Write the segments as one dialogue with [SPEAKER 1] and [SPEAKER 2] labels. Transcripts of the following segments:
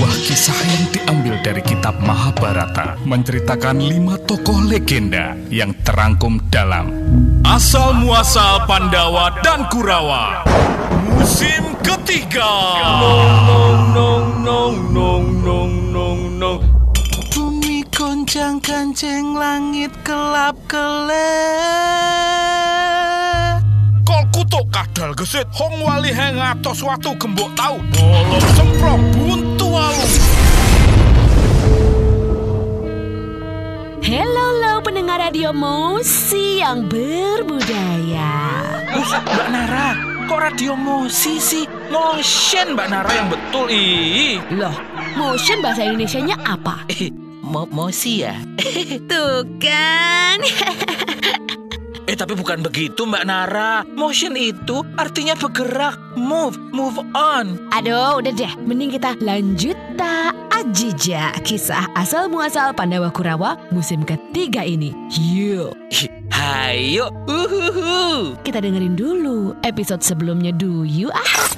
[SPEAKER 1] Sebuah kisah yang diambil dari kitab Mahabharata menceritakan lima tokoh legenda yang terangkum dalam. Asal Muasal Pandawa dan Kurawa. Musim ketiga.
[SPEAKER 2] Nong nong nong nong nong nong nong
[SPEAKER 3] Bumi goncang kancing langit kelap kelep
[SPEAKER 1] Kol kutuk kadal gesit? Hong wali heng atos watu gembok tau. Bolong semprong buntu alu
[SPEAKER 4] Hello, lo pendengar radio Mosi yang berbudaya.
[SPEAKER 3] Mbak Nara, kok radio mosi sih? Motion Mbak Nara yang betul ih.
[SPEAKER 4] Loh, motion bahasa Indonesianya apa?
[SPEAKER 3] Eh, mo mosi ya?
[SPEAKER 4] Tuh kan.
[SPEAKER 3] Tapi bukan begitu Mbak Nara. Motion itu artinya bergerak, move, move on.
[SPEAKER 4] Aduh, udah deh. Mending kita lanjut tak ajija kisah asal muasal Pandawa Kurawa musim ketiga ini. Yuk,
[SPEAKER 3] Hayo, uhuhu.
[SPEAKER 4] kita dengerin dulu episode sebelumnya dulu ah.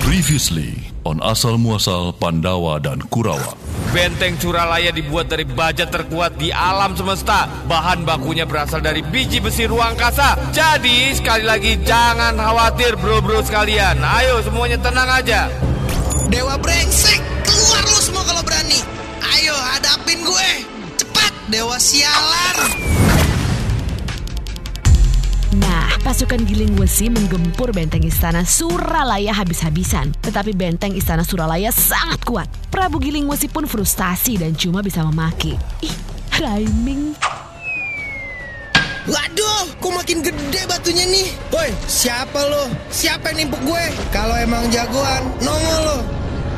[SPEAKER 5] Previously on Asal Muasal Pandawa dan Kurawa.
[SPEAKER 2] Benteng Curalaya dibuat dari baja terkuat di alam semesta. Bahan bakunya berasal dari biji besi ruang kasa. Jadi sekali lagi jangan khawatir bro-bro sekalian. Ayo semuanya tenang aja.
[SPEAKER 6] Dewa brengsek, keluar lu semua kalau berani. Ayo hadapin gue. Cepat, Dewa sialan.
[SPEAKER 4] Pasukan Giling Wesi menggempur benteng istana Suralaya habis-habisan. Tetapi benteng istana Suralaya sangat kuat. Prabu Giling Wesi pun frustasi dan cuma bisa memaki. Ih, rhyming.
[SPEAKER 6] Waduh, kok makin gede batunya nih? Woi, siapa lo? Siapa yang nimpuk gue? Kalau emang jagoan, nongol lo.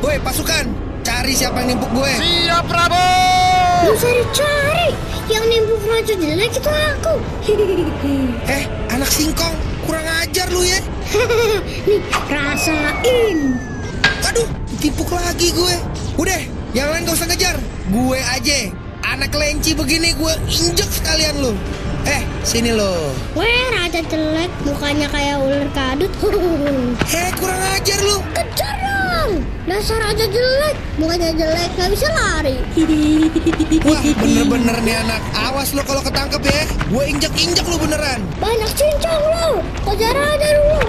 [SPEAKER 6] Woi, pasukan, cari siapa yang nimpuk gue.
[SPEAKER 2] Siap Prabu.
[SPEAKER 7] Lu cari-cari Yang nimbuk raja jelek itu aku
[SPEAKER 6] Eh, anak singkong, kurang ajar lu ya.
[SPEAKER 7] Nih, rasain
[SPEAKER 6] Aduh, timpuk lagi gue. Udah, yang lain gak usah ngejar. Gue aja. Anak kelinci begini gue injek sekalian lu. Eh, sini lo.
[SPEAKER 7] Weh, raja jelek Mukanya kayak ular kadut
[SPEAKER 6] Eh, kurang ajar lu.
[SPEAKER 7] Kejar doang. Dasar aja jelek, bukannya jelek nggak bisa lari.
[SPEAKER 6] Wah, bener-bener nih anak. Awas lo kalau ketangkep ya. Gue injek-injek lo beneran.
[SPEAKER 7] Banyak cincang lo. Kejar aja lo.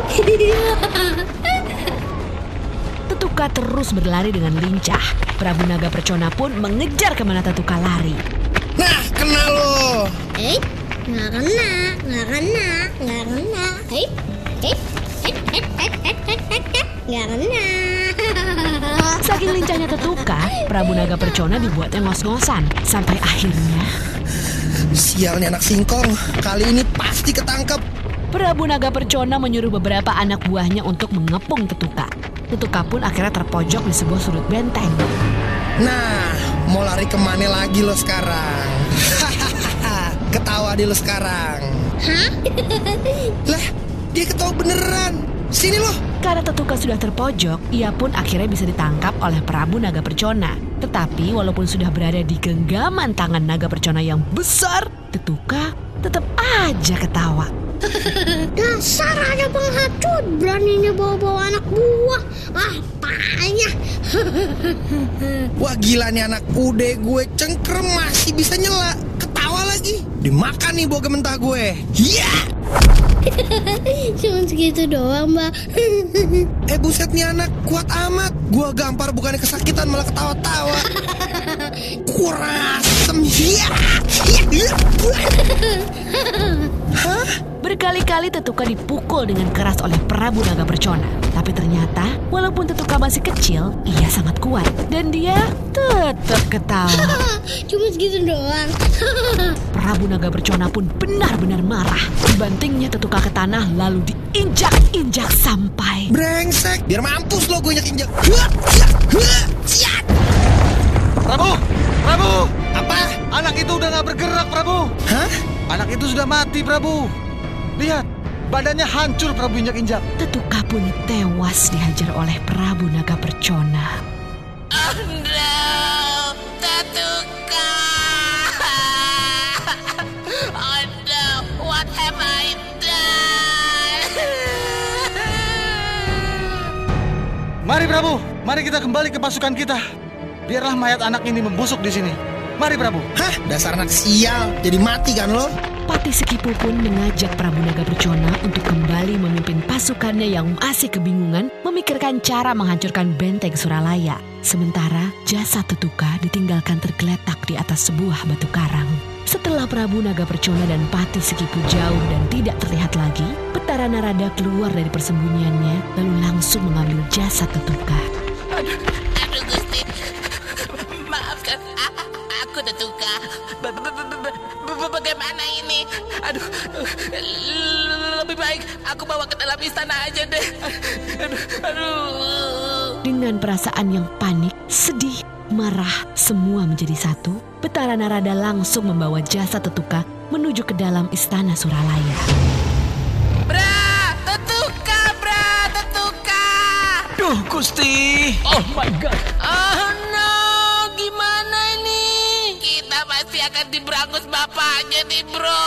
[SPEAKER 4] Tetuka terus berlari dengan lincah. Prabu Naga Percona pun mengejar ke mana Tetuka lari.
[SPEAKER 6] Nah, kena lo.
[SPEAKER 7] Eh, nggak kena, nggak kena, nggak kena. Eh, eh, eh, eh, eh, eh, eh, eh, eh nggak kena.
[SPEAKER 4] Saking lincahnya Tetuka, Prabu Naga Percona dibuatnya ngos-ngosan. Sampai akhirnya
[SPEAKER 6] Sial nih anak singkong. Kali ini pasti ketangkep.
[SPEAKER 4] Prabu Naga Percona menyuruh beberapa anak buahnya untuk mengepung Tetuka. Tetuka pun akhirnya terpojok di sebuah sudut benteng.
[SPEAKER 6] Nah, mau lari ke mana lagi lo sekarang? Ketawa di lo sekarang.
[SPEAKER 7] Hah?
[SPEAKER 6] Lah, dia ketawa beneran. Sini lo.
[SPEAKER 4] Karena Tetuka sudah terpojok, ia pun akhirnya bisa ditangkap oleh Prabu Naga Percona. Tetapi walaupun sudah berada di genggaman tangan Naga Percona yang besar, Tetuka tetap aja ketawa.
[SPEAKER 7] Dasar aja penghacut Beraninya bawa-bawa anak buah Ah, tanya
[SPEAKER 6] Wah gila nih anak ude gue cengkrem masih bisa nyela. Ketawa lagi. Dimakan nih boga mentah gue. Iya.
[SPEAKER 7] Cuma segitu doang mbak
[SPEAKER 6] Eh buset nih anak kuat amat. Gua gampar bukannya kesakitan malah ketawa-tawa. Kurang asem.
[SPEAKER 4] Berkali-kali Tetuka dipukul dengan keras oleh Prabu Naga Percona. Tapi ternyata, walaupun Tetuka masih kecil, ia sangat kuat. Dan dia tetap ketawa.
[SPEAKER 7] Cuma segitu doang
[SPEAKER 4] Prabu Naga Percona pun benar-benar marah. Dibantingnya Tetuka ke tanah lalu diinjak-injak sampai...
[SPEAKER 6] Brengsek. Biar mampus lo gue siat.
[SPEAKER 8] Prabu, Prabu,
[SPEAKER 6] Apa?
[SPEAKER 8] anak itu udah nggak bergerak, Prabu.
[SPEAKER 6] Hah?
[SPEAKER 8] Anak itu sudah mati, Prabu. Lihat, badannya hancur, Prabu injak-injak.
[SPEAKER 4] Tetuka pun tewas dihajar oleh Prabu Naga Percona.
[SPEAKER 8] Mari, Prabu, mari kita kembali ke pasukan kita. biarlah mayat anak ini membusuk di sini. Mari Prabu.
[SPEAKER 6] Hah, dasar anak sial. Jadi mati kan lo?
[SPEAKER 4] Pati Sekipu pun mengajak Prabu Naga Bercona untuk kembali memimpin pasukannya yang masih kebingungan memikirkan cara menghancurkan benteng Suralaya. Sementara jasad Tetuka ditinggalkan tergeletak di atas sebuah batu karang. Setelah Prabu Naga Percona dan Pati Sekipu jauh dan tidak terlihat lagi, Betara Narada keluar dari persembunyiannya lalu langsung mengambil jasad Tetuka.
[SPEAKER 3] Aku bawa ke dalam istana aja deh. Aduh, aduh.
[SPEAKER 4] Dengan perasaan yang panik, sedih, marah, semua menjadi satu, Betara Narada langsung membawa jasad Tetuka menuju ke dalam istana Suralaya.
[SPEAKER 3] Bra, tetuka, bra, tetuka.
[SPEAKER 9] Duh, Gusti. Oh my God.
[SPEAKER 3] Oh no, gimana ini? Kita pasti akan diberangus bapaknya nih bro.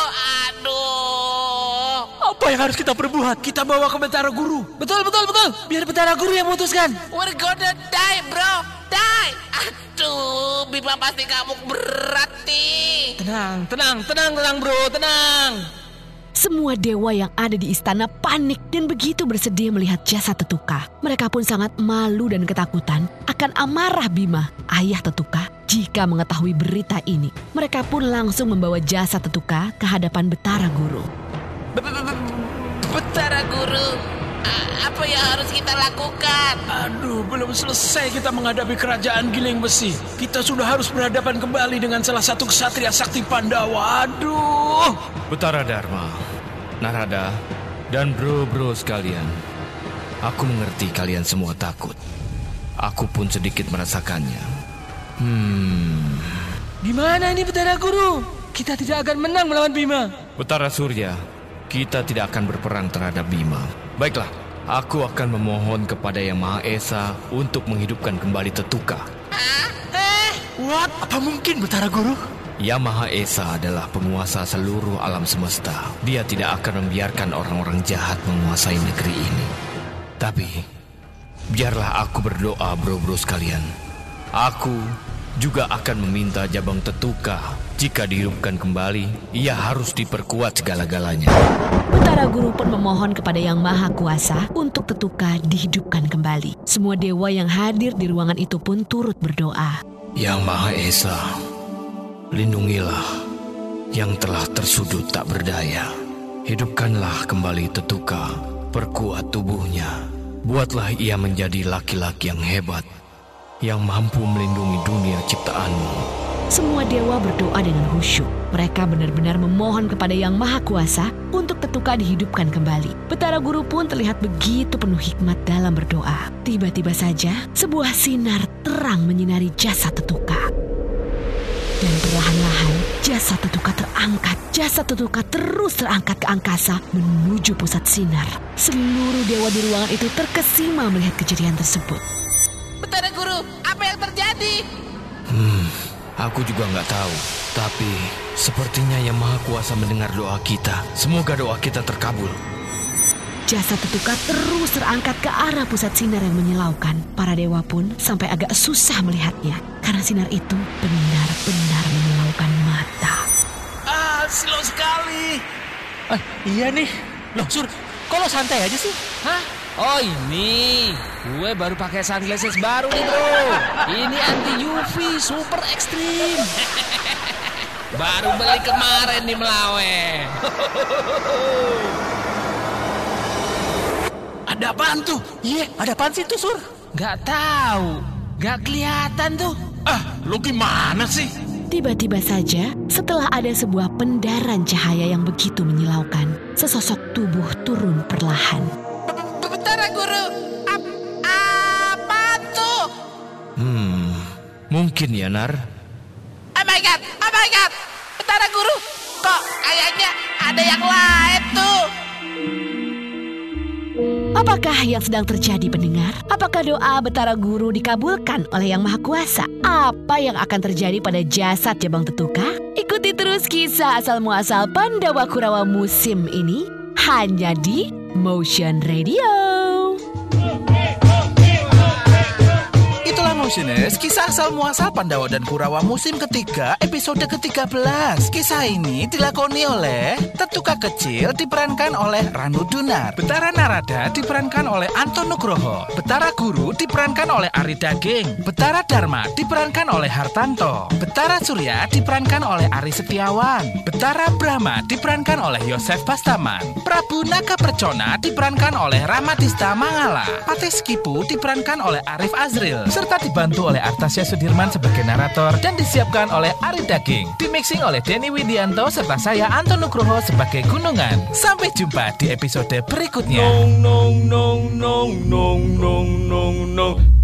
[SPEAKER 3] Aduh.
[SPEAKER 9] Apa yang harus kita perbuat? Kita bawa ke Betara Guru.
[SPEAKER 3] Betul, betul, betul.
[SPEAKER 9] Biar Betara Guru yang memutuskan.
[SPEAKER 3] We're gonna die bro, die. Aduh, Bima pasti ngamuk berat nih.
[SPEAKER 9] Tenang, tenang, tenang, tenang bro, tenang.
[SPEAKER 4] Semua dewa yang ada di istana panik dan begitu bersedia melihat jasad Tetuka. Mereka pun sangat malu dan ketakutan akan amarah Bima, ayah Tetuka, jika mengetahui berita ini. Mereka pun langsung membawa jasad Tetuka ke hadapan Betara Guru.
[SPEAKER 3] Be- be- be- Betara guru, apa yang harus kita lakukan?
[SPEAKER 9] Aduh, belum selesai kita menghadapi kerajaan Giling Besi. Kita sudah harus berhadapan kembali dengan salah satu kesatria sakti Pandawa. Aduh.
[SPEAKER 2] Betara Dharma, Narada, dan bro-bro sekalian. Aku mengerti kalian semua takut. Aku pun sedikit merasakannya. Hmm,
[SPEAKER 9] Gimana ini Betara Guru? Kita tidak akan menang melawan Bima.
[SPEAKER 2] Betara Surya, kita tidak akan berperang terhadap Bima. Baiklah, aku akan memohon kepada Yang Maha Esa untuk menghidupkan kembali Tetuka.
[SPEAKER 9] What? Apa mungkin Betara Guru?
[SPEAKER 2] Yang Maha Esa adalah penguasa seluruh alam semesta. Dia tidak akan membiarkan orang-orang jahat menguasai negeri ini. Tapi, biarlah aku berdoa bro-bro sekalian. Aku juga akan meminta Jabang Tetuka. Jika dihidupkan kembali, ia harus diperkuat segala-galanya.
[SPEAKER 4] Betara Guru pun memohon kepada Yang Maha Kuasa untuk Tetuka dihidupkan kembali. Semua dewa yang hadir di ruangan itu pun turut berdoa.
[SPEAKER 2] Yang Maha Esa, lindungilah yang telah tersudut tak berdaya. Hidupkanlah kembali Tetuka, perkuat tubuhnya. Buatlah ia menjadi laki-laki yang hebat, yang mampu melindungi dunia ciptaanmu.
[SPEAKER 4] Semua dewa berdoa dengan khusyuk. Mereka benar-benar memohon kepada Yang Maha Kuasa untuk Tetuka dihidupkan kembali. Betara Guru pun terlihat begitu penuh hikmat dalam berdoa. Tiba-tiba saja, sebuah sinar terang menyinari jasad Tetuka. Dan perlahan-lahan, jasad Tetuka terangkat. Jasad Tetuka terus terangkat ke angkasa menuju pusat sinar. Seluruh dewa di ruangan itu terkesima melihat kejadian tersebut.
[SPEAKER 3] Guru, apa yang terjadi?
[SPEAKER 2] Aku juga nggak tahu, tapi sepertinya Yang Maha Kuasa mendengar doa kita. Semoga doa kita terkabul.
[SPEAKER 4] Jasad Tetuka terus terangkat ke arah pusat sinar yang menyilaukan. Para dewa pun sampai agak susah melihatnya. Karena sinar itu benar-benar menyilaukan mata.
[SPEAKER 9] Ah, slow sekali. Ah, iya nih. Loh, Sur, kok lo santai aja sih?
[SPEAKER 10] Hah? Oh ini, gue baru pakai sunglasses baru nih bro. Ini anti UV, super ekstrim. baru beli kemarin nih Melawe.
[SPEAKER 9] Ada apaan tuh? Iya, ada apaan sih tuh, Sur?
[SPEAKER 10] Gak tahu, gak kelihatan tuh.
[SPEAKER 9] Ah, lo gimana sih?
[SPEAKER 4] Tiba-tiba saja, setelah ada sebuah pendaran cahaya yang begitu menyilaukan, sesosok tubuh turun perlahan.
[SPEAKER 3] Guru, ap- apa tuh?
[SPEAKER 2] Hmm, mungkin ya Nar.
[SPEAKER 3] Oh my god, oh my god. Betara guru, kok kayaknya ada yang lain tuh.
[SPEAKER 4] Apakah yang sedang terjadi pendengar? Apakah doa Betara Guru dikabulkan oleh Yang Maha Kuasa? Apa yang akan terjadi pada jasad Jabang Tetuka? Ikuti terus kisah asal muasal Pandawa Kurawa musim ini hanya di Motion Radio.
[SPEAKER 8] Itulah
[SPEAKER 11] Revolutioners, kisah asal muasal Pandawa dan Kurawa musim ketiga, episode ke-13. Kisah ini dilakoni oleh Kecil diperankan oleh Ranu Dunar. Betara Narada diperankan oleh Anton Nugroho. Betara Guru diperankan oleh Ari Daging. Betara Dharma diperankan oleh Hartanto. Betara Surya diperankan oleh Ari Setiawan. Betara Brahma diperankan oleh Yosef Bastaman. Prabu Naga Percona diperankan oleh Ramadista Mangala. Patih Skipu diperankan oleh Arif Azril serta dibantu oleh Artasya Sudirman sebagai narator dan disiapkan oleh Ari Daging. Dimixing oleh Denny Widianto serta saya Anton Nugroho sebagai Gunungan. Sampai jumpa di episode berikutnya.
[SPEAKER 2] Nong nong nong nong nong nong nong nong